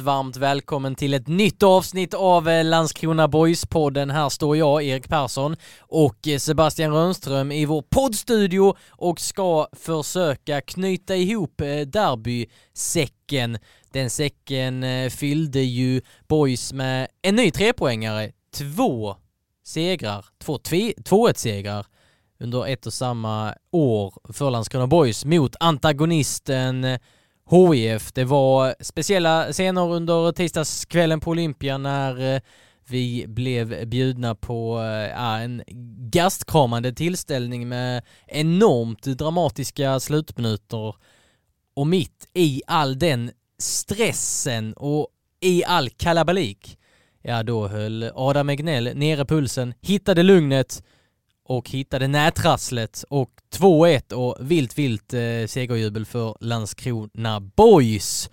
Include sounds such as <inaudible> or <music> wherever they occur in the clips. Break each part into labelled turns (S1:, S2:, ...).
S1: Varmt, varmt välkommen till ett nytt avsnitt av eh, Landskrona Boys-podden. Här står jag, Erik Persson, och eh, Sebastian Rönnström i vår poddstudio och ska försöka knyta ihop eh, derbysäcken. Den säcken fyllde ju Boys med en ny trepoängare, två segrar, två 2-1-segrar under ett och samma år för Landskrona Boys mot antagonisten HIF. Det var speciella scener under tisdagskvällen på Olympia när eh, vi blev bjudna på äh, en gastkramande tillställning med enormt dramatiska slutminuter och mitt i all den stressen och i all kalabalik, ja då höll Adam Egnell nere pulsen, hittade lugnet och hittade nätrasslet och 2-1 och vilt, vilt eh, segerjubel för Landskrona Boys.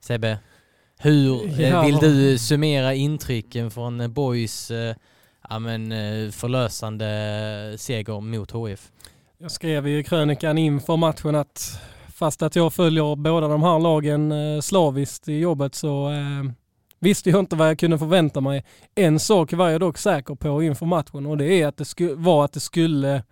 S1: Sebbe, hur eh, vill du summera intrycken från eh, Boys eh, ja, men, eh, förlösande seger mot HF?
S2: Jag skrev i krönikan inför matchen att fast att jag följer båda de här lagen eh, slaviskt i jobbet så eh, visste jag inte vad jag kunde förvänta mig. En sak var jag dock säker på inför matchen och det är att det var att det skulle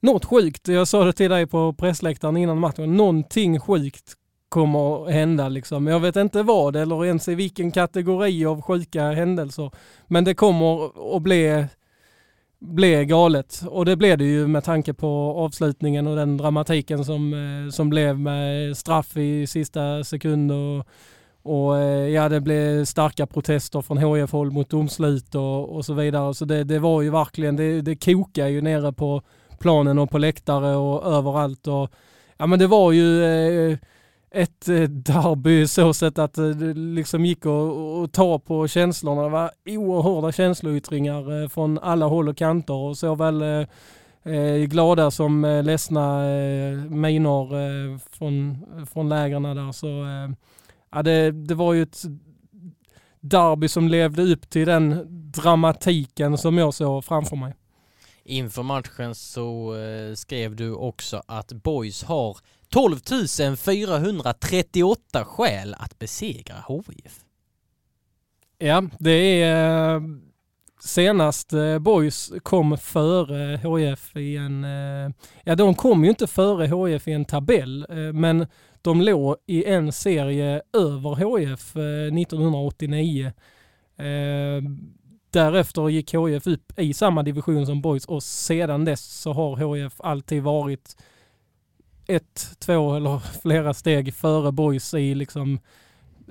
S2: något sjukt. Jag sa det till dig på pressläktaren innan matchen. Någonting sjukt kommer hända liksom. Jag vet inte vad eller ens i vilken kategori av sjuka händelser. Men det kommer att bli, bli galet. Och det blev det ju med tanke på avslutningen och den dramatiken som, eh, som blev med straff i sista sekund och och eh, ja, det blev starka protester från HIF-håll mot domslut och, och så vidare. Så det, det var ju verkligen, det, det kokade ju nere på planen och på läktare och överallt. Och, ja men det var ju eh, ett eh, derby så sätt att eh, det liksom gick att ta på känslorna. Det var oerhörda känsloyttringar från alla håll och kanter och såväl eh, glada som eh, ledsna eh, miner eh, från, från lägren där. Så, ja, det, det var ju ett derby som levde upp till den dramatiken som jag såg framför mig.
S1: Inför matchen så eh, skrev du också att Boys har 12 438 skäl att besegra HIF.
S2: Ja, det är eh, senast eh, Boys kom före HIF i en... Ja, de kom ju inte före HIF i en tabell, men de låg i en serie över HIF 1989. Eh, eh, därefter gick HIF upp i samma division som Boys och sedan dess så har HIF alltid varit ett, två eller <laughs> flera steg före Boys i liksom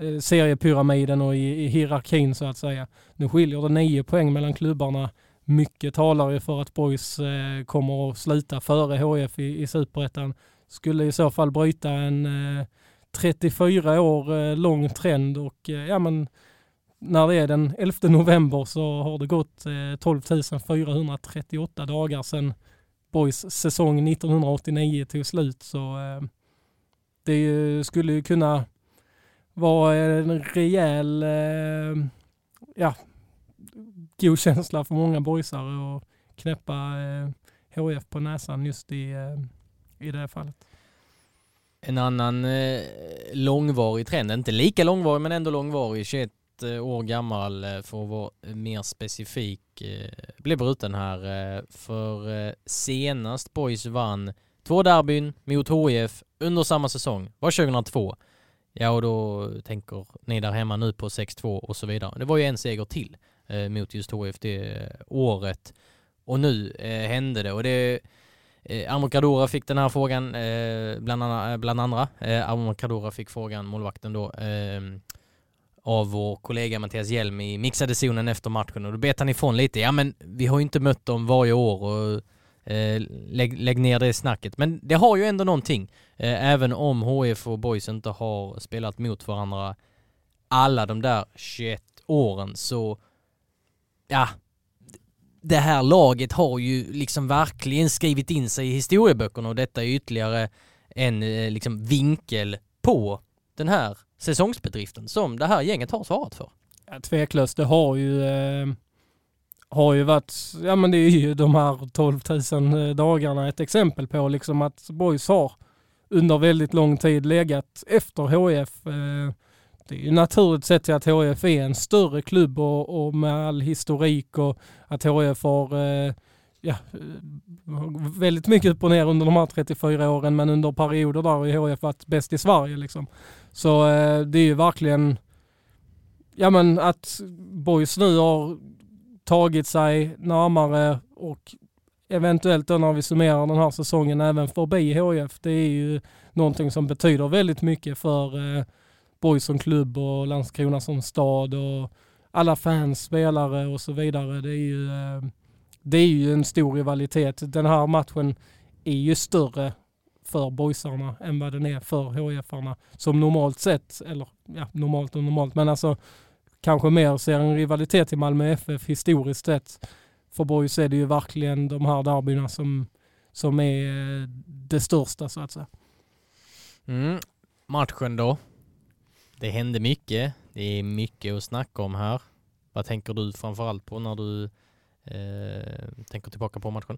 S2: eh, seriepyramiden och i, i hierarkin så att säga. Nu skiljer det nio poäng mellan klubbarna. Mycket talar ju för att Boys eh, kommer att sluta före HIF i, i superettan skulle i så fall bryta en eh, 34 år eh, lång trend och eh, ja men när det är den 11 november så har det gått eh, 12 438 dagar sedan Boys säsong 1989 tog slut. Så eh, det skulle ju kunna vara en rejäl ja, god känsla för många boysare och knäppa HF på näsan just i i det här fallet.
S1: En annan eh, långvarig trend, inte lika långvarig men ändå långvarig, 21 eh, år gammal eh, för att vara eh, mer specifik, eh, blev bruten här. Eh, för eh, senast Boys vann två derbyn mot HIF under samma säsong, var 2002. Ja, och då tänker ni där hemma nu på 6-2 och så vidare. Det var ju en seger till mot just HIF det året. Och nu hände det och det Eh, Amor fick den här frågan, eh, bland, andra, eh, bland andra. Eh, Amor fick frågan, målvakten då, eh, av vår kollega Mattias Hjelm i mixade zonen efter matchen och då bet han ifrån lite. Ja men vi har ju inte mött dem varje år och eh, lägg, lägg ner det snacket. Men det har ju ändå någonting. Eh, även om HF och Boys inte har spelat mot varandra alla de där 21 åren så, ja, det här laget har ju liksom verkligen skrivit in sig i historieböckerna och detta är ytterligare en eh, liksom vinkel på den här säsongsbedriften som det här gänget har svarat för.
S2: Ja, tveklöst, det har ju, eh, har ju varit, ja men det är ju de här 12 000 eh, dagarna ett exempel på liksom att Boys har under väldigt lång tid legat efter HF. Eh, det är ju naturligt sett att HF är en större klubb och, och med all historik och att HF har eh, ja, eh, väldigt mycket upp och ner under de här 34 åren men under perioder där har HF varit bäst i Sverige. Liksom. Så eh, det är ju verkligen ja, men att Boys nu har tagit sig närmare och eventuellt då när vi summerar den här säsongen även förbi HF. Det är ju någonting som betyder väldigt mycket för eh, Boys som klubb och Landskrona som stad och alla fans, spelare och så vidare. Det är ju, eh, det är ju en stor rivalitet. Den här matchen är ju större för boysarna än vad den är för HIF-arna som normalt sett, eller ja, normalt och normalt, men alltså kanske mer ser en rivalitet i Malmö FF historiskt sett. För boys är det ju verkligen de här derbyna som, som är eh, det största så att säga.
S1: Mm. Matchen då? Det hände mycket. Det är mycket att snacka om här. Vad tänker du framförallt på när du eh, tänker tillbaka på matchen?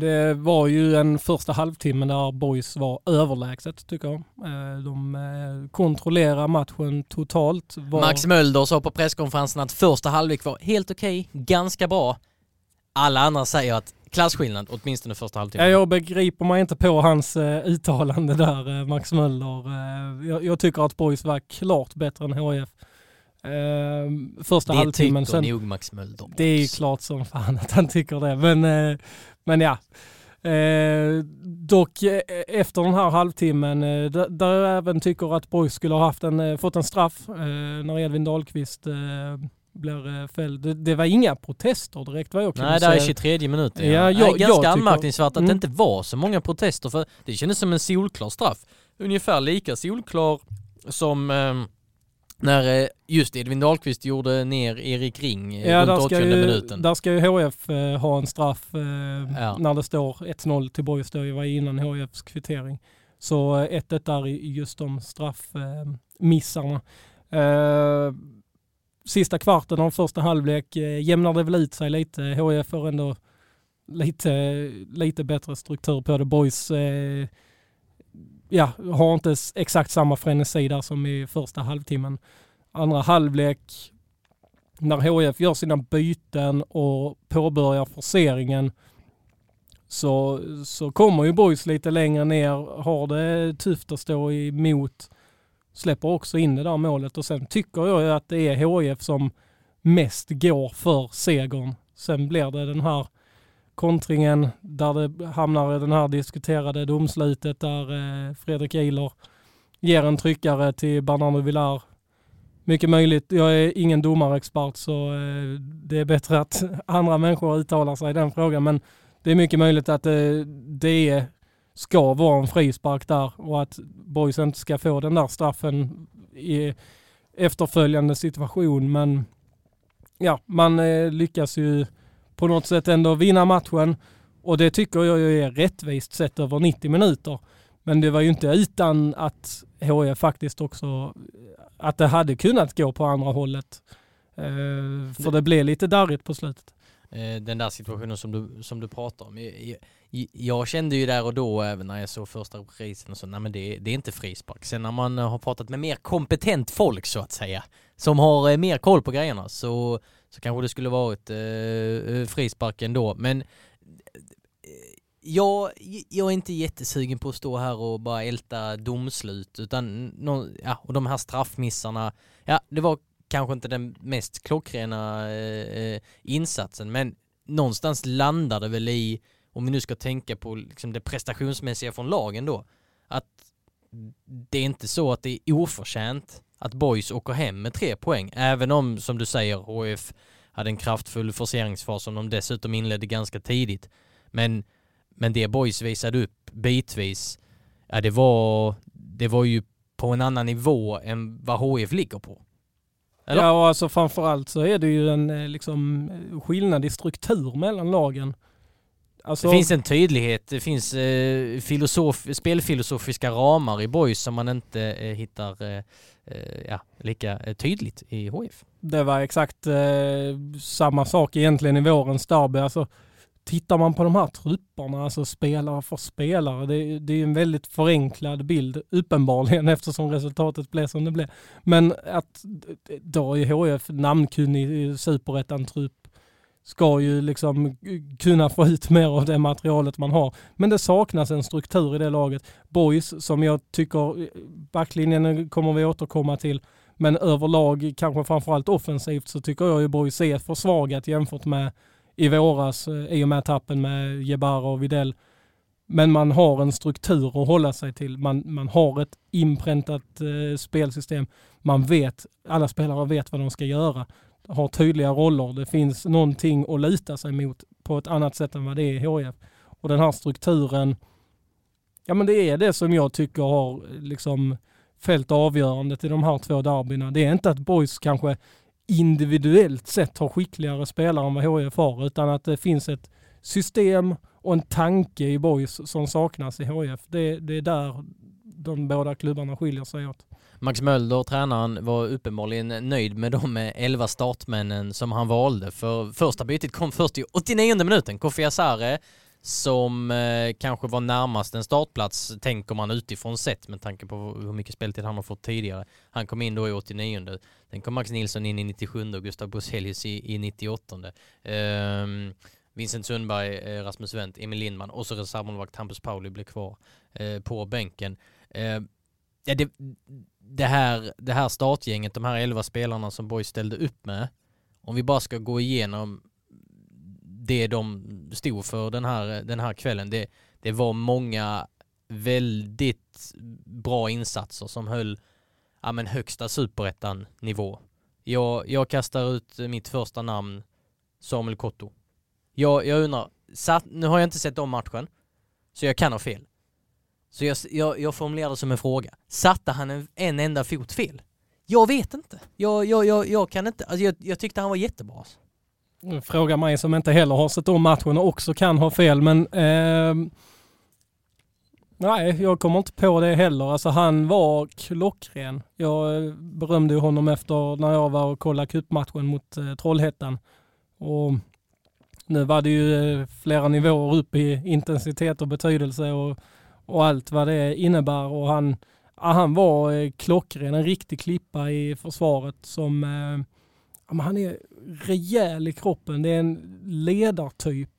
S2: Det var ju en första halvtimme där Boys var överlägset tycker jag. Eh, de eh, kontrollerade matchen totalt. Var...
S1: Max Mölder sa på presskonferensen att första halvlek var helt okej, okay, ganska bra. Alla andra säger att klasskillnad, åtminstone första halvtimmen.
S2: Ja, jag begriper mig inte på hans uh, uttalande där, Max Möller. Uh, jag, jag, tycker att Boys var klart bättre än HF. Uh, första
S1: det
S2: halvtimmen.
S1: Det tycker nog Max Mölder
S2: Det är klart som fan att han tycker det. Men, men ja. Uh, dock efter den här halvtimmen, uh, där, där jag även tycker att Boys skulle ha haft en, fått en straff när Edvin Dahlqvist blir fälld. Det, det, var inga protester direkt vad jag kunde
S1: Nej, det är 23 minuter. Ja. Ja, jag, det är ganska jag anmärkningsvärt att mm. det inte var så många protester för det kändes som en solklar straff. Ungefär lika solklar som när eh, just Edvin Dahlqvist gjorde ner Erik Ring eh, ja, runt 80 minuten.
S2: Där ska ju HF eh, ha en straff eh, ja. när det står 1-0 till Boys då, var innan HFs kvittering. Så 1-1 eh, där i just de straffmissarna. Eh, sista kvarten av första halvlek eh, jämnar det väl ut sig lite. HIF får ändå lite, lite bättre struktur på det. Boys eh, ja, har inte exakt samma frenesi där som i första halvtimmen. Andra halvlek, när HIF gör sina byten och påbörjar forceringen så, så kommer ju Boys lite längre ner, har det tufft att stå emot, släpper också in det där målet och sen tycker jag ju att det är HF som mest går för segern. Sen blir det den här kontringen där det hamnar i den här diskuterade domslutet där eh, Fredrik Ihler ger en tryckare till Bernardo Villar. Mycket möjligt, jag är ingen domarexpert så eh, det är bättre att <laughs> andra människor uttalar sig i den frågan men det är mycket möjligt att eh, det är ska vara en frispark där och att Boys inte ska få den där straffen i efterföljande situation men ja, man lyckas ju på något sätt ändå vinna matchen och det tycker jag är rättvist sett över 90 minuter. Men det var ju inte utan att HIF faktiskt också, att det hade kunnat gå på andra hållet. Eh, för det blev lite darrigt på slutet.
S1: Eh, den där situationen som du, som du pratar om. Jag, jag, kände ju där och då, även när jag såg första reprisen och så, nej men det, det är inte frispark. Sen när man eh, har pratat med mer kompetent folk så att säga, som har eh, mer koll på grejerna, så så kanske det skulle varit eh, eh frispark ändå. Men jag, jag är inte jättesugen på att stå här och bara älta domslut utan någon, ja, och de här straffmissarna, ja det var kanske inte den mest klockrena eh, insatsen men någonstans landar det väl i, om vi nu ska tänka på liksom det prestationsmässiga från lagen då, att det är inte så att det är oförtjänt att Boys åker hem med tre poäng, även om, som du säger, HF hade en kraftfull forceringsfas som de dessutom inledde ganska tidigt. Men, men det Boys visade upp bitvis, ja det var, det var ju på en annan nivå än vad HF ligger på.
S2: Eller? Ja, och alltså framförallt så är det ju en eh, liksom, eh, skillnad i struktur mellan lagen.
S1: Alltså... Det finns en tydlighet, det finns eh, filosof, spelfilosofiska ramar i Boys som man inte eh, hittar eh, eh ja, lika eh, tydligt i HF.
S2: Det var exakt eh, samma sak egentligen i vårens derby. Alltså, tittar man på de här trupperna, alltså spelare för spelare, det, det är en väldigt förenklad bild uppenbarligen <laughs> eftersom resultatet blev som det blev. Men att då är HF namnkunnig superettan-trupp ska ju liksom kunna få ut mer av det materialet man har. Men det saknas en struktur i det laget. Boys, som jag tycker, eh, backlinjen kommer vi återkomma till, men överlag, kanske framförallt offensivt, så tycker jag ju Boys är försvagat jämfört med i våras eh, i och med tappen med Jebara och Videll. Men man har en struktur att hålla sig till. Man, man har ett inpräntat eh, spelsystem. Man vet, alla spelare vet vad de ska göra. Har tydliga roller. Det finns någonting att luta sig mot på ett annat sätt än vad det är i HIF. Och den här strukturen, ja men det är det som jag tycker har liksom fällt avgörandet i de här två derbyna. Det är inte att Boys kanske individuellt sett har skickligare spelare än vad HIF har, utan att det finns ett system och en tanke i Boys som saknas i HIF. Det, det är där de båda klubbarna skiljer sig åt.
S1: Max Mölder, tränaren, var uppenbarligen nöjd med de 11 startmännen som han valde. För första bytet kom först i 89 minuten. Kofi Asare som eh, kanske var närmast en startplats, tänker man utifrån sett med tanke på hur mycket speltid han har fått tidigare. Han kom in då i 89. Sen kom Max Nilsson in i 97 och Gustav Bruzelius i, i 98. Um, ehm, Vincent Sundberg, eh, Rasmus Wendt, Emil Lindman och så reservmålvakt Hampus Pauli blev kvar eh, på bänken. Eh, ja, det, det, här, det här startgänget, de här 11 spelarna som Boys ställde upp med, om vi bara ska gå igenom det de stod för den här, den här kvällen. Det, det var många väldigt bra insatser som höll ja, men högsta superettan-nivå. Jag, jag kastar ut mitt första namn, Samuel Kotto. Jag, jag undrar, satt, nu har jag inte sett om matchen, så jag kan ha fel. Så jag, jag, jag formulerar det som en fråga. Satte han en, en enda fot fel? Jag vet inte. Jag, jag, jag, jag kan inte, alltså jag, jag tyckte han var jättebra. Alltså.
S2: Fråga mig som inte heller har sett om matchen och också kan ha fel, men eh, nej, jag kommer inte på det heller. Alltså han var klockren. Jag eh, berömde honom efter när jag var och kollade cupmatchen mot eh, Trollhättan. Och nu var det ju eh, flera nivåer upp i intensitet och betydelse och, och allt vad det innebär. Och han, han var eh, klockren, en riktig klippa i försvaret som eh, han är rejäl i kroppen. Det är en ledartyp.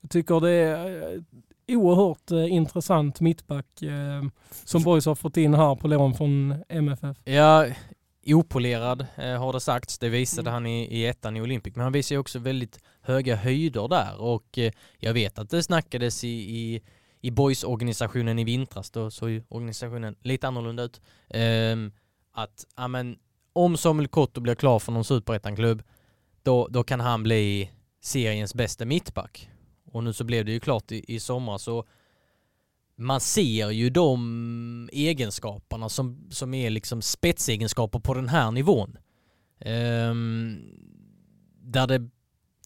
S2: Jag tycker det är eh, oerhört eh, intressant mittback eh, som Boys har fått in här på lån från MFF.
S1: Ja, opolerad eh, har det sagts. Det visade mm. han i, i ettan i Olympic. Men han visar ju också väldigt höga höjder där och jag vet att det snackades i, i, i Boys-organisationen i vintras. Då såg ju organisationen lite annorlunda ut. Um, att, ja men om Samuel Kotto blir klar för någon superettan-klubb, då, då kan han bli seriens bästa mittback. Och nu så blev det ju klart i, i sommar så man ser ju de egenskaperna som, som är liksom spetsegenskaper på den här nivån. Um, där det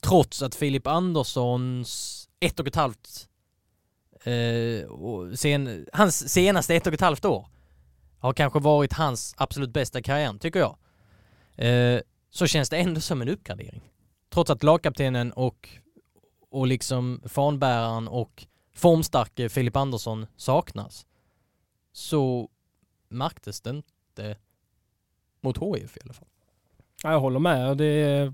S1: trots att Filip Anderssons ett och ett halvt Eh, och sen, hans senaste ett och ett halvt år har kanske varit hans absolut bästa karriär, tycker jag. Eh, så känns det ändå som en uppgradering. Trots att lagkaptenen och, och liksom fanbäraren och formstarke Filip Andersson saknas så märktes det inte mot HIF i alla fall.
S2: Jag håller med. Det,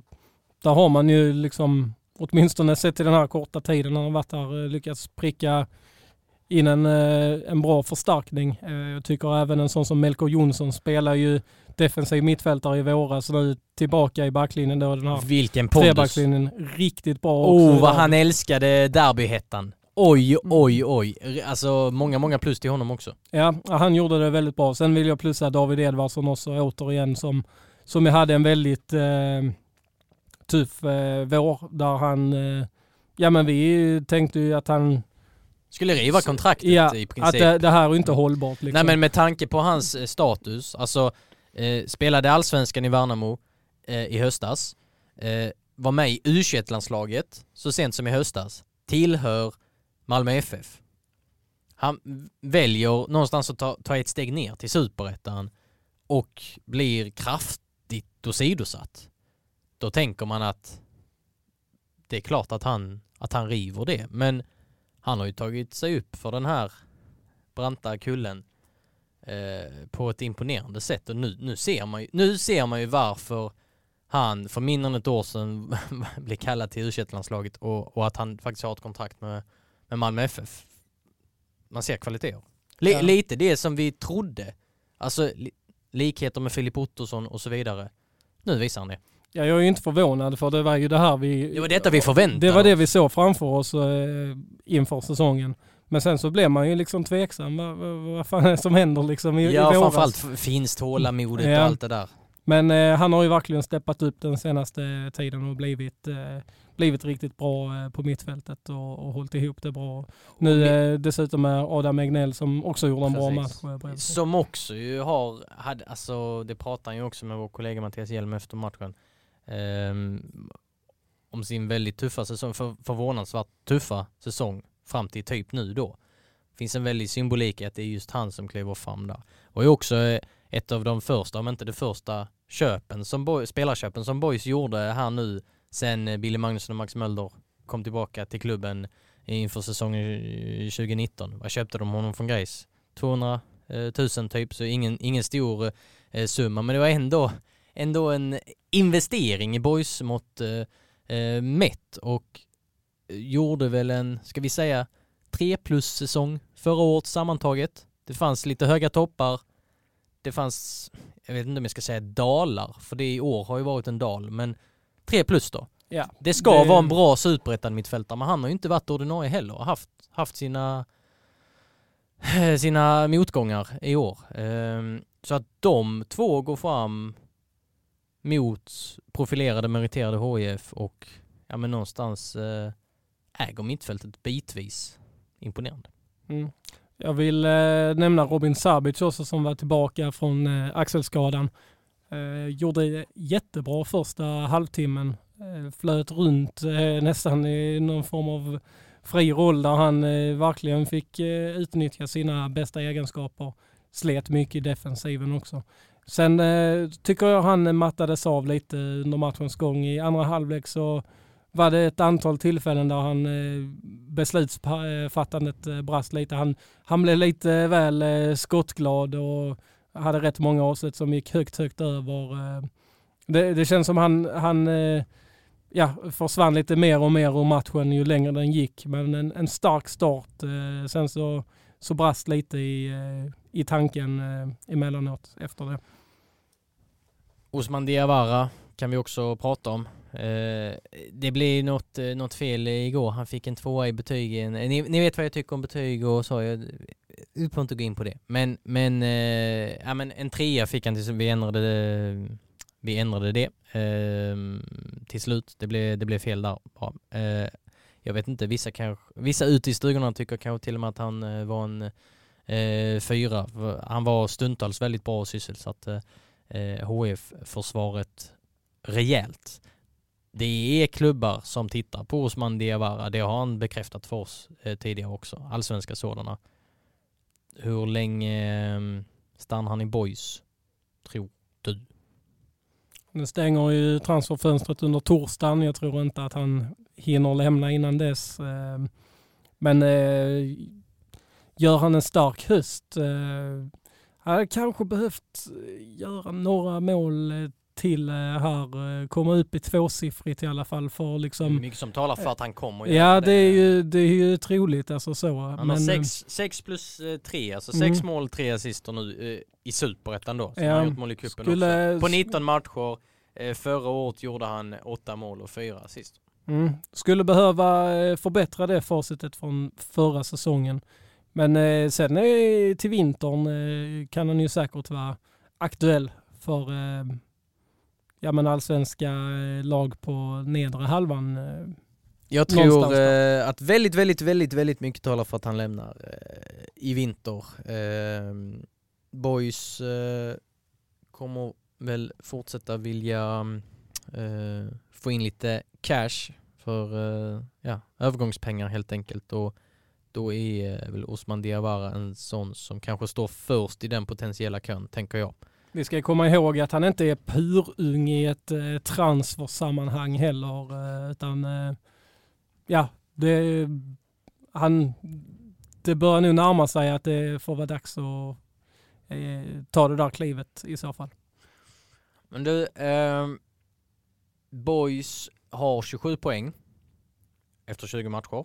S2: där har man ju liksom åtminstone sett i den här korta tiden när han varit här eh, lyckats pricka in en, eh, en bra förstärkning. Eh, jag tycker även en sån som Melko Jonsson spelar ju defensiv mittfältare i våras nu tillbaka i backlinjen då. Den här
S1: Vilken pondus!
S2: Riktigt bra
S1: Oh, vad han älskade derbyhettan. Oj, mm. oj, oj. Alltså många, många plus till honom också.
S2: Ja, han gjorde det väldigt bra. Sen vill jag plussa David Edvardsson också återigen som, som jag hade en väldigt eh, tuff eh, vår där han eh, Ja men vi tänkte ju att han...
S1: Skulle riva kontraktet
S2: ja,
S1: i princip.
S2: att det, det här är inte hållbart liksom.
S1: Nej men med tanke på hans eh, status, alltså eh, spelade allsvenskan i Värnamo eh, i höstas, eh, var med i U21-landslaget så sent som i höstas, tillhör Malmö FF. Han väljer någonstans att ta, ta ett steg ner till superettan och blir kraftigt åsidosatt. Då tänker man att det är klart att han, att han river det, men han har ju tagit sig upp för den här branta kullen eh, på ett imponerande sätt och nu, nu, ser man ju, nu ser man ju varför han för mindre än ett år sedan <laughs> blev kallad till u landslaget och, och, att han faktiskt har ett kontrakt med, med Malmö FF. Man ser kvaliteter. Li, ja. Lite det som vi trodde. Alltså li, likheter med Filip Ottosson och så vidare. Nu visar han det.
S2: Ja, jag är inte förvånad för det var ju det här vi...
S1: Det var detta vi förväntade
S2: Det var det vi såg framför oss eh, inför säsongen. Men sen så blev man ju liksom tveksam. Vad, vad, vad fan är det som händer liksom i,
S1: ja,
S2: i
S1: våras? framförallt finns tålamodet ja. och allt det där.
S2: Men eh, han har ju verkligen steppat upp den senaste tiden och blivit, eh, blivit riktigt bra eh, på mittfältet och, och hållit ihop det bra. Nu eh, dessutom med Adam Egnell som också gjorde en Precis. bra match.
S1: Som också ju har, hade, alltså det pratade han ju också med vår kollega Mattias Hjelm efter matchen. Ehm, om sin väldigt tuffa säsong, för, förvånansvärt tuffa säsong fram till typ nu då. Finns en väldig symbolik i att det är just han som kliver fram där. Och är också eh, ett av de första, om inte det första, köpen som boy, spelarköpen som Boys gjorde här nu sen eh, Billy Magnusson och Max Mölder kom tillbaka till klubben inför säsongen 2019. Vad köpte de honom från Grace? 200 000 eh, typ, så ingen, ingen stor summa, men det var ändå, ändå en investering i Boys mot eh, eh mätt och gjorde väl en, ska vi säga, 3 plus säsong förra året sammantaget. Det fanns lite höga toppar, det fanns, jag vet inte om jag ska säga dalar, för det i år har ju varit en dal, men 3 plus då. Ja, det ska det... vara en bra superettan mittfältare, men han har ju inte varit ordinarie heller och haft, haft sina, sina motgångar i år. Ehm, så att de två går fram mot profilerade meriterade HIF och ja men någonstans eh, äger mittfältet bitvis. Imponerande.
S2: Mm. Jag vill eh, nämna Robin Sabic också som var tillbaka från eh, axelskadan. Eh, gjorde jättebra första halvtimmen. Eh, flöt runt eh, nästan i någon form av fri roll där han eh, verkligen fick eh, utnyttja sina bästa egenskaper. Slet mycket i defensiven också. Sen eh, tycker jag han mattades av lite under matchens gång. I andra halvlek så var det ett antal tillfällen där han eh, beslutsfattandet eh, brast lite. Han, han blev lite väl eh, skottglad och hade rätt många avslut som gick högt, högt över. Eh. Det, det känns som han, han eh, ja, försvann lite mer och mer ur matchen ju längre den gick. Men en, en stark start. Eh, sen så, så brast lite i, i tanken emellanåt efter det.
S1: Osman Diawara kan vi också prata om. Eh, det blev något, eh, något fel igår. Han fick en tvåa i betygen. Eh, ni, ni, vet vad jag tycker om betyg och så. Jag eh, får inte gå in på det. Men, men, eh, ja, men en trea fick han tills vi ändrade det. Vi ändrade det ehm, till slut. Det blev, det blev fel där. Bra. jag vet inte, vissa, kanske, vissa ute i stugorna tycker kanske till och med att han var en fyra. Han var stundtals väldigt bra och sysselsatt Eh, HF-försvaret rejält det är klubbar som tittar på Osman Diawara. Det har han bekräftat för oss eh, tidigare också, allsvenska sådana. Hur länge ehm, stannar han i Boys, tror du?
S2: Nu stänger ju transferfönstret under torsdagen. Jag tror inte att han hinner lämna innan dess. Ehm, men eh, gör han en stark höst eh, hade kanske behövt göra några mål till eh, här, eh, komma upp i tvåsiffrigt i alla fall för liksom...
S1: Mycket som talar för att han kommer
S2: Ja det. är ju, det är ju troligt alltså så.
S1: Han men, har sex, sex plus eh, tre, alltså mm. sex mål, tre assister nu i superettan då. Så ja, han har gjort mål i cupen skulle... också. På 19 matcher, förra året gjorde han åtta mål och fyra assist.
S2: Mm. Skulle behöva förbättra det facitet från förra säsongen. Men sen till vintern kan han ju säkert vara aktuell för ja, men allsvenska eh, lag på nedre halvan. Eh,
S1: Jag tror eh, att väldigt, väldigt, väldigt, väldigt mycket talar för att han lämnar eh, i vinter. Eh, Boys eh, kommer väl fortsätta vilja eh, få in lite cash för eh, ja, övergångspengar helt enkelt och då är väl Osman Diawara en sån som kanske står först i den potentiella kön, tänker jag.
S2: Vi ska komma ihåg att han inte är purung i ett eh, transfersammanhang heller, eh, utan eh, ja, det, han, det börjar nu närma sig att det får vara dags att eh, ta det där klivet i så fall.
S1: Men du, eh, Boys har 27 poäng efter 20 matcher.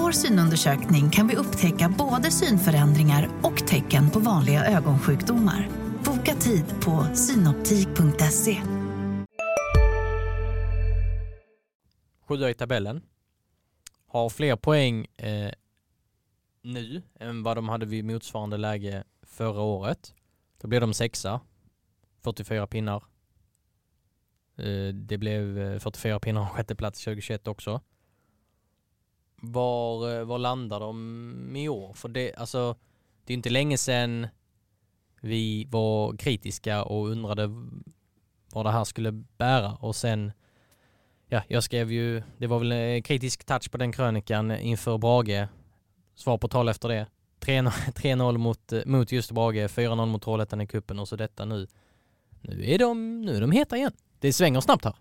S3: Vår synundersökning kan vi upptäcka både synförändringar och tecken på vanliga ögonsjukdomar. Boka tid på synoptik.se.
S1: Sjua i tabellen. Har fler poäng eh, nu än vad de hade vid motsvarande läge förra året. Då blev de sexa. 44 pinnar. Eh, det blev eh, 44 pinnar och sjätte plats 2021 också. Var, eh, var landar de i år? För det, alltså, det är inte länge sedan vi var kritiska och undrade vad det här skulle bära och sen ja, jag skrev ju, det var väl en kritisk touch på den krönikan inför Brage. Svar på tal efter det. 3-0 <laughs> mot, eh, mot just Brage, 4-0 mot Trollhättan i kuppen och så detta nu. Nu är de, nu är de heta igen. Det svänger snabbt här.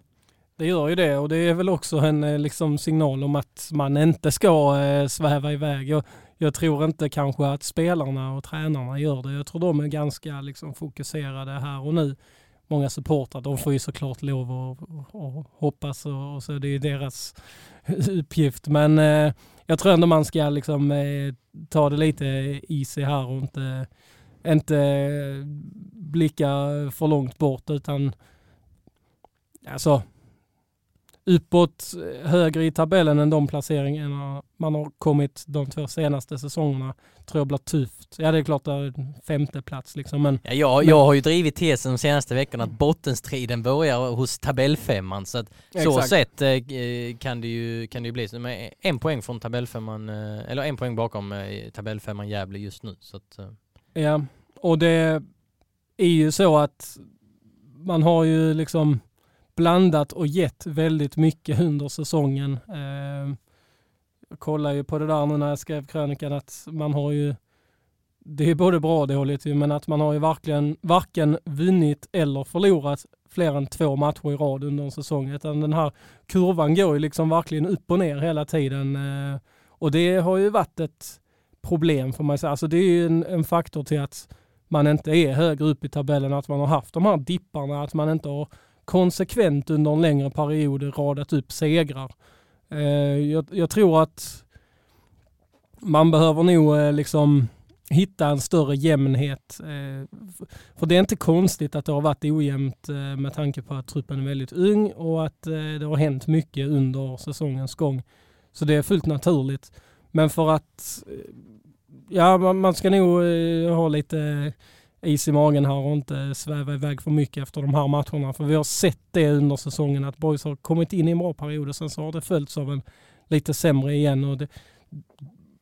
S2: Det gör ju det och det är väl också en eh, liksom, signal om att man inte ska eh, sväva iväg. Jag, jag, tror inte kanske att spelarna och tränarna gör det. Jag tror de är ganska liksom, fokuserade här och nu. Många supportrar, de får ju såklart lov att, hoppas och, och, så det är deras <laughs> uppgift. Men eh, jag tror ändå man ska liksom, eh, ta det lite easy här och inte, inte blicka för långt bort utan alltså uppåt högre i tabellen än de placeringarna man har kommit de två senaste säsongerna tror jag blir tufft. Ja det är klart det är femte plats liksom men...
S1: Ja, jag,
S2: men,
S1: jag har ju drivit tesen de senaste veckorna att bottenstriden börjar hos tabellfemman så att så sett eh, kan det ju, kan det ju bli så. Men en poäng från tabellfemman, eh, eller en poäng bakom eh, tabellfemman Gävle just nu så att...
S2: Ja, och det är ju så att man har ju liksom blandat och gett väldigt mycket under säsongen. Ehm, jag kollar ju på det där nu när jag skrev krönikan att man har ju, det är både bra och dåligt men att man har ju verkligen varken vunnit eller förlorat fler än två matcher i rad under en säsong. Utan den här kurvan går ju liksom verkligen upp och ner hela tiden. Eh, och det har ju varit ett problem får man säga. Alltså det är ju en, en faktor till att man inte är högre upp i tabellen, att man har haft de här dipparna, att man inte har konsekvent under en längre period radat upp segrar. Eh, jag, jag tror att man behöver nog eh, liksom hitta en större jämnhet. Eh, för det är inte konstigt att det har varit ojämnt med tanke på att truppen är väldigt ung och att det har hänt mycket under säsongens gång. Så det är fullt naturligt. Men för att, ja man ska nog ha lite is i magen här och inte sväva iväg för mycket efter de här matcherna. För vi har sett det under säsongen att Boys har kommit in i en bra period och sen så har det följts av en lite sämre igen. Och det,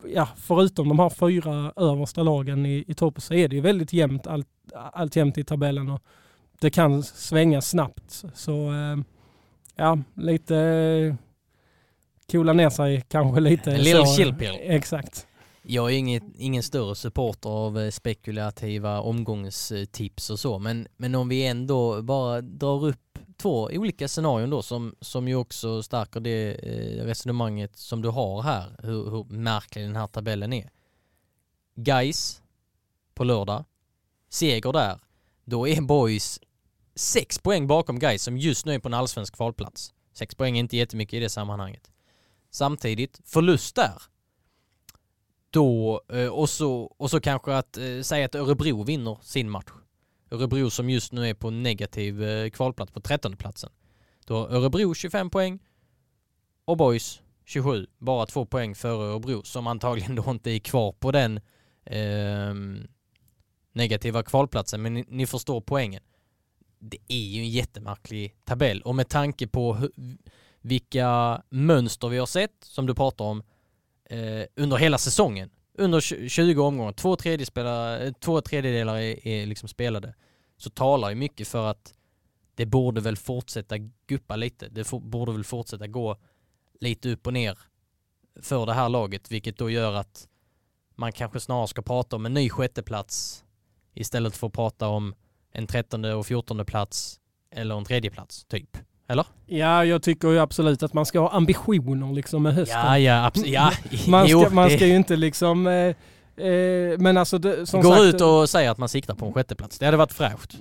S2: ja, förutom de här fyra översta lagen i, i toppen så är det ju väldigt jämnt allt, allt jämnt i tabellen och det kan svänga snabbt. Så eh, ja, lite coola ner sig kanske lite.
S1: En little chill pill.
S2: Exakt.
S1: Jag är inget, ingen större supporter av eh, spekulativa omgångstips och så, men, men om vi ändå bara drar upp två olika scenarion då som, som ju också stärker det eh, resonemanget som du har här, hur, hur märklig den här tabellen är. Guys på lördag, seger där, då är Boys sex poäng bakom Guys som just nu är på en allsvensk kvalplats. Sex poäng är inte jättemycket i det sammanhanget. Samtidigt, förlust där, då, eh, och så, och så kanske att eh, säga att Örebro vinner sin match. Örebro som just nu är på negativ eh, kvalplats på 13 platsen. Då har Örebro 25 poäng och Boys 27, bara två poäng före Örebro som antagligen då inte är kvar på den eh, negativa kvalplatsen. Men ni, ni, förstår poängen. Det är ju en jättemärklig tabell och med tanke på hur, vilka mönster vi har sett, som du pratar om, eh, under hela säsongen. Under 20 omgångar, två, tredjedelar, eh, två tredjedelar är, är liksom spelade. Så talar ju mycket för att det borde väl fortsätta guppa lite. Det for, borde väl fortsätta gå lite upp och ner för det här laget, vilket då gör att man kanske snarare ska prata om en ny sjätteplats istället för att prata om en trettonde och fjortonde plats eller en tredje plats typ. Eller?
S2: Ja, jag tycker ju absolut att man ska ha ambitioner liksom med hösten.
S1: Ja, ja, absolut. Ja, <laughs>
S2: man, ska, man ska ju inte liksom... Eh, eh, men alltså det, som
S1: Går
S2: sagt,
S1: ut och säger att man siktar på en sjätteplats. Det hade varit fräscht.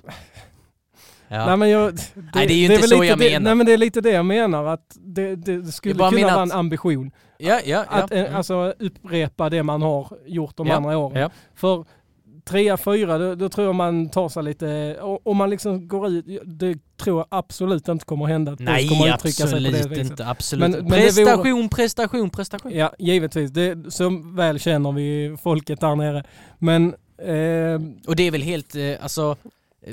S2: Ja. Nej, men jag,
S1: det, nej, det är ju inte så jag
S2: det,
S1: menar.
S2: Nej men det är lite det jag menar, att det, det skulle kunna vara en ambition.
S1: Ja, ja, ja.
S2: Att mm. alltså, upprepa det man har gjort de
S1: ja,
S2: andra åren.
S1: Ja.
S2: För trea, fyra, då, då, tror jag man tar sig lite... Om man liksom går ut, det tror jag absolut inte kommer hända. Att
S1: Nej,
S2: kommer
S1: absolut inte. Absolut. Men, prestation, vore, prestation, prestation.
S2: Ja, givetvis. Det, så väl känner vi folket där nere. Men... Eh,
S1: och det är väl helt, eh, alltså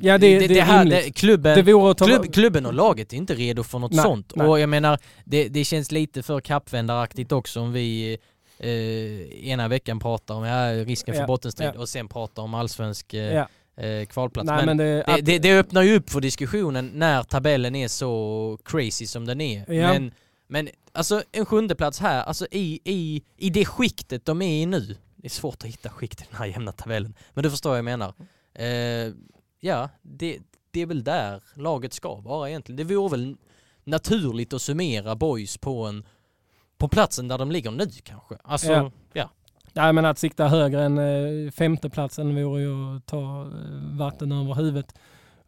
S2: Ja det, det, det, här,
S1: det, klubben, det klubb, klubben och laget är inte redo för något nej, sånt. Nej. Och jag menar, det, det känns lite för kappvändaraktigt också om vi eh, ena veckan pratar om ja, risken för ja, bottenstrid ja. och sen pratar om allsvensk eh, eh, kvalplats. Nej, men, men det, det, det, öppnar ju upp för diskussionen när tabellen är så crazy som den är. Men, men alltså en sjunde plats här, alltså i, i, i det skiktet de är i nu. Det är svårt att hitta skikt i den här jämna tabellen. Men du förstår vad jag menar. Eh, ja, det, det är väl där laget ska vara egentligen. Det vore väl naturligt att summera boys på en på platsen där de ligger nu kanske. Alltså, ja. ja.
S2: Nej men att sikta högre än eh, femteplatsen vore ju att ta eh, vatten över huvudet.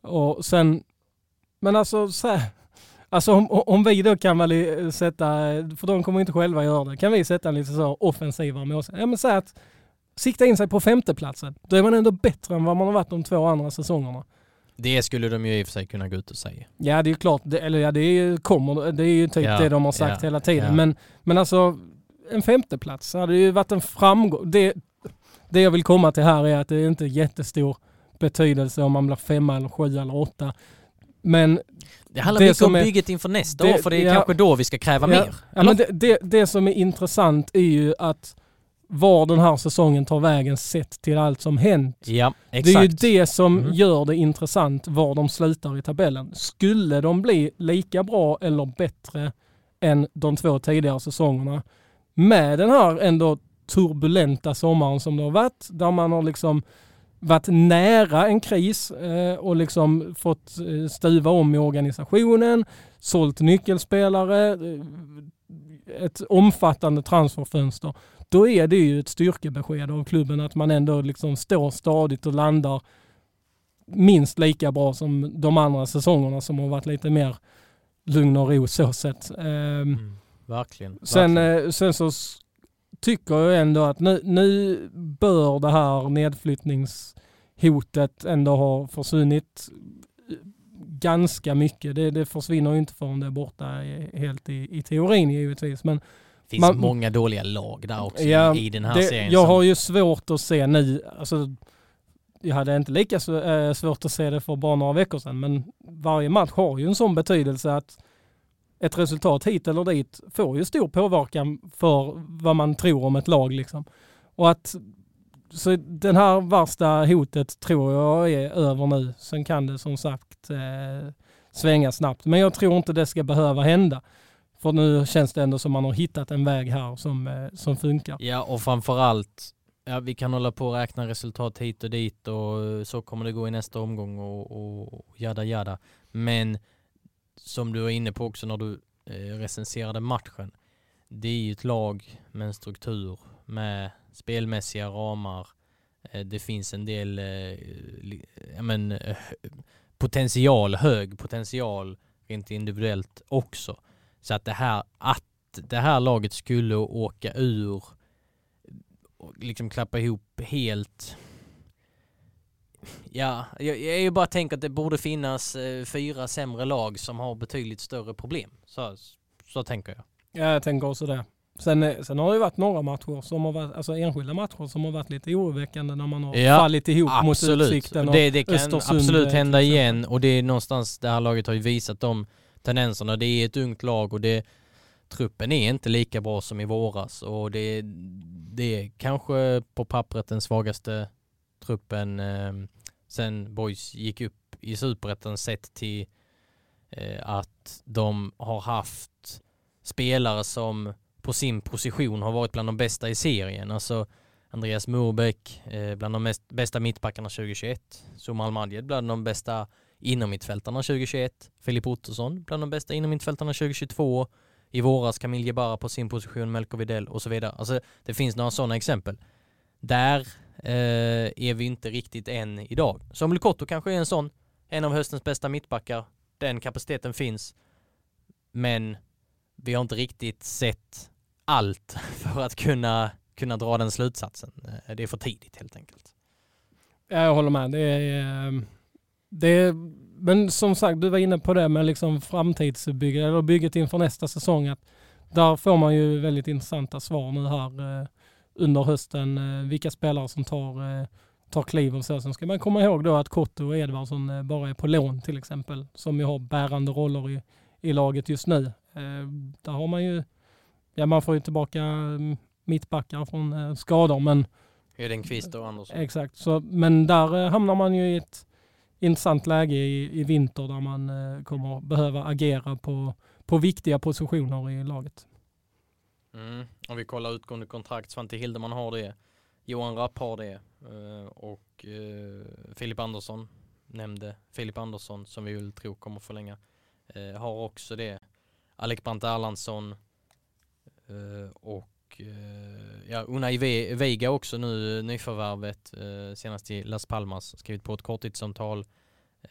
S2: Och sen, men alltså så här, Alltså om, om vi då kan väl sätta, för de kommer inte själva göra det, kan vi sätta en lite så offensivare målsättning. Ja men säg att sikta in sig på femteplatsen. Då är man ändå bättre än vad man har varit de två andra säsongerna.
S1: Det skulle de ju i och för sig kunna gå ut och säga.
S2: Ja det är ju klart, det, eller ja det är ju, kommer, det är ju typ ja, det de har sagt ja, hela tiden. Ja. Men, men alltså en femteplats hade ju varit en framgång. Det, det jag vill komma till här är att det är inte jättestor betydelse om man blir femma eller sju eller åtta. Men
S1: det handlar det mycket om är, bygget inför nästa det, år för det är ja, kanske då vi ska kräva mer.
S2: Ja, men det, det, det som är intressant är ju att var den här säsongen tar vägen sett till allt som hänt.
S1: Ja.
S2: Det är ju det som mm. gör det intressant var de slutar i tabellen. Skulle de bli lika bra eller bättre än de två tidigare säsongerna med den här ändå turbulenta sommaren som det har varit, där man har liksom varit nära en kris eh, och liksom fått eh, stuva om i organisationen, sålt nyckelspelare, eh, ett omfattande transferfönster då är det ju ett styrkebesked av klubben att man ändå liksom står stadigt och landar minst lika bra som de andra säsongerna som har varit lite mer lugn och ro så sett.
S1: Ehm, mm, verkligen.
S2: Sen,
S1: verkligen.
S2: Eh, sen så tycker jag ändå att nu, nu bör det här nedflyttningshotet ändå ha försvunnit ganska mycket. Det, det försvinner ju inte förrän det är borta helt i, i teorin givetvis. Men
S1: finns man, många dåliga lag där också ja, i den här
S2: det,
S1: serien.
S2: Jag som... har ju svårt att se nu, alltså, jag hade inte lika eh, svårt att se det för bara några veckor sedan, men varje match har ju en sån betydelse att ett resultat hit eller dit får ju stor påverkan för vad man tror om ett lag. Liksom. Och att så den här värsta hotet tror jag är över nu. Sen kan det som sagt eh, svänga snabbt. Men jag tror inte det ska behöva hända. För nu känns det ändå som man har hittat en väg här som, eh, som funkar.
S1: Ja, och framförallt, ja, vi kan hålla på och räkna resultat hit och dit och eh, så kommer det gå i nästa omgång och, och jada jada. Men som du var inne på också när du eh, recenserade matchen, det är ju ett lag med en struktur, med spelmässiga ramar. Eh, det finns en del eh, men, eh, potential, hög potential rent individuellt också. Så att det här, att det här laget skulle åka ur liksom klappa ihop helt Ja, jag, jag ju bara tänker att det borde finnas eh, fyra sämre lag som har betydligt större problem. Så, så tänker jag.
S2: Ja, jag tänker också det. Sen, eh, sen har det varit några matcher som har varit, alltså enskilda matcher som har varit lite oroväckande när man har
S1: Ja,
S2: fallit ihop
S1: Absolut.
S2: mot Utsikten och
S1: det, det kan
S2: Östersund,
S1: absolut
S2: eh,
S1: hända igen och det är någonstans det här laget har ju visat de tendenserna. Det är ett ungt lag och det, truppen är inte lika bra som i våras och det, det är kanske på pappret den svagaste truppen eh, sen Boys gick upp i superettan sett till eh, att de har haft spelare som på sin position har varit bland de bästa i serien. Alltså Andreas Murbeck eh, bland de mest, bästa mittbackarna 2021. Somal Madjed bland de bästa innermittfältarna 2021. Filip Ottosson bland de bästa innermittfältarna 2022. I våras Camille Jebara på sin position, Melker Widell och så vidare. Alltså det finns några sådana exempel. Där eh, är vi inte riktigt än idag. Samuel Kotto kanske är en sån. En av höstens bästa mittbackar. Den kapaciteten finns. Men vi har inte riktigt sett allt <laughs> för att kunna, kunna dra den slutsatsen. Eh, det är för tidigt helt enkelt.
S2: Jag håller med. Det är, ehm, det men som sagt, du var inne på det med liksom framtidsbygget, eller bygget inför nästa säsong. Att där får man ju väldigt intressanta svar nu här eh, under hösten. eh, Vilka spelare som tar, eh, tar kliv och så. Sen ska man komma ihåg då att Kotto och Edvardsson eh, bara är på lån till exempel. Som ju har bärande roller i, i laget just nu. Eh, Där har man ju, ja man får ju tillbaka mm, mittbackar från eh, skador men
S1: Hedenqvist och Andersson.
S2: Exakt, så, men där hamnar man ju i ett intressant läge i, i vinter där man eh, kommer behöva agera på, på viktiga positioner i laget.
S1: Mm. Om vi kollar utgående kontrakt, Svante Hildeman har det. Johan Rapp har det. eh, Och eh, Filip Andersson nämnde Filip Andersson som vi väl tror kommer förlänga. eh, Har också det. Alec Brandt Erlandsson. eh, och eh, ja, Unai Veiga också nu nyförvärvet. Eh, senast i Las Palmas. Skrivit på ett korttidssamtal.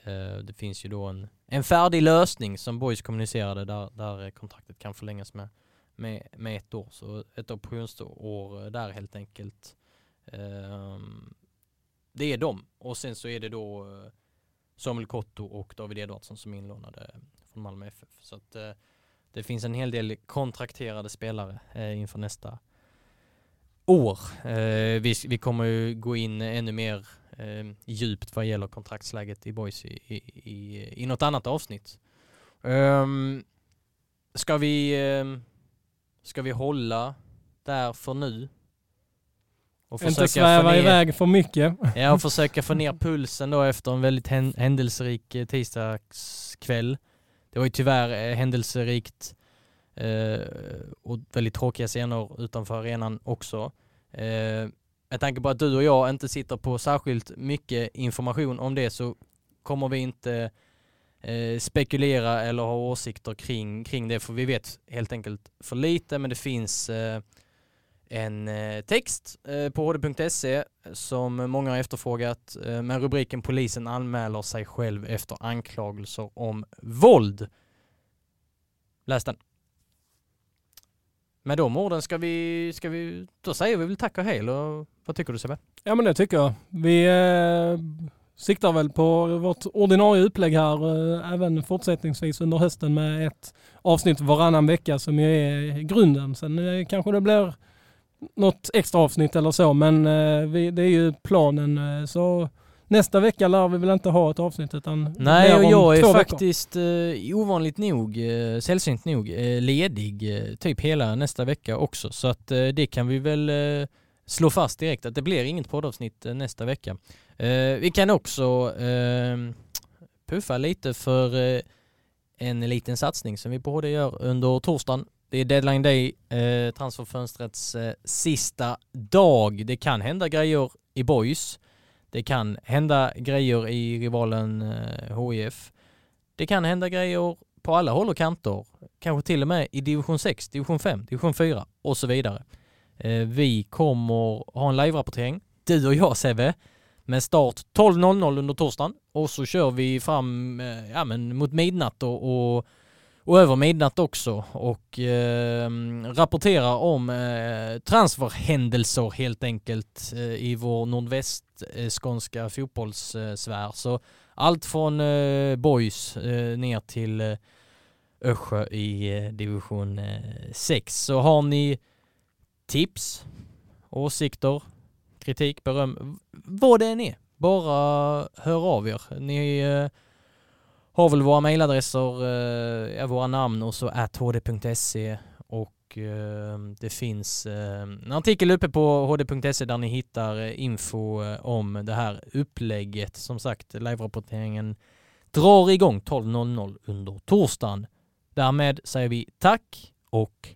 S1: Eh, det finns ju då en, en färdig lösning som Boys kommunicerade där, där kontraktet kan förlängas med med, med ett år. Så ett optionsår där helt enkelt. Ehm, det är de. Och sen så är det då Samuel Kotto och David Edvardsson som är inlånade från Malmö FF. Så att eh, det finns en hel del kontrakterade spelare eh, inför nästa år. Eh, vi, vi kommer ju gå in ännu mer eh, djupt vad gäller kontraktsläget i Boys i, i, i, i något annat avsnitt. Um, ska vi ehm, Ska vi hålla där för nu? Och
S2: Inte sväva iväg för mycket.
S1: Ja, och försöka få ner pulsen då efter en väldigt hän- händelserik eh, tisdagskväll. Det var ju tyvärr eh, händelserikt eh, och väldigt tråkiga scener utanför arenan också. Eh, med tanke på att du och jag inte sitter på särskilt mycket information om det så kommer vi inte eh, spekulera eller ha åsikter kring, kring det för vi vet helt enkelt för lite men det finns eh, en eh, text eh, på hd.se som många har efterfrågat eh, med rubriken Polisen anmäler sig själv efter anklagelser om våld. Läs den. Med de orden ska vi, ska vi, då säger vi väl tack och hej eller vad tycker du Sebbe?
S2: Ja men det tycker jag. Vi eh, siktar väl på vårt ordinarie upplägg här eh, även fortsättningsvis under hösten med ett avsnitt varannan vecka som ju är grunden. Sen eh, kanske det blir något extra avsnitt eller så men eh, vi, det är ju planen. Eh, så nästa vecka lär vi väl inte ha ett avsnitt utan
S1: Nej, och jag är
S2: två veckor.
S1: faktiskt eh, ovanligt nog, sällsynt nog, ledig typ hela nästa vecka också. Så att det kan vi väl slå fast direkt att det blir inget poddavsnitt nästa vecka. Vi kan också eh, puffa lite för en liten satsning som vi HD gör under torsdagen. Det är deadline day, eh, transferfönstrets eh, sista dag. Det kan hända grejer i boys. Det kan hända grejer i rivalen eh, HIF. Det kan hända grejer på alla håll och kanter. Kanske till och med i division 6, division 5, division 4 och så vidare. Eh, vi kommer ha en live-rapportering, du och jag Sebbe, med start 12.00 under torsdagen och så kör vi fram eh, ja, men mot midnatt och, och, och över midnatt också och eh, rapporterar om eh, transferhändelser helt enkelt eh, i vår nordvästskånska eh, fotbollssfär. Så allt från eh, boys eh, ner till eh, Össjö i eh, division eh, 6. Så har ni tips, åsikter, kritik, beröm, vad det än är, bara hör av er. Ni eh, har väl våra mejladresser, eh, våra namn och så hd.se och eh, det finns eh, en artikel uppe på hd.se där ni hittar eh, info eh, om det här upplägget. Som sagt, live-rapporteringen drar igång 12.00 under torsdagen. Därmed säger vi tack och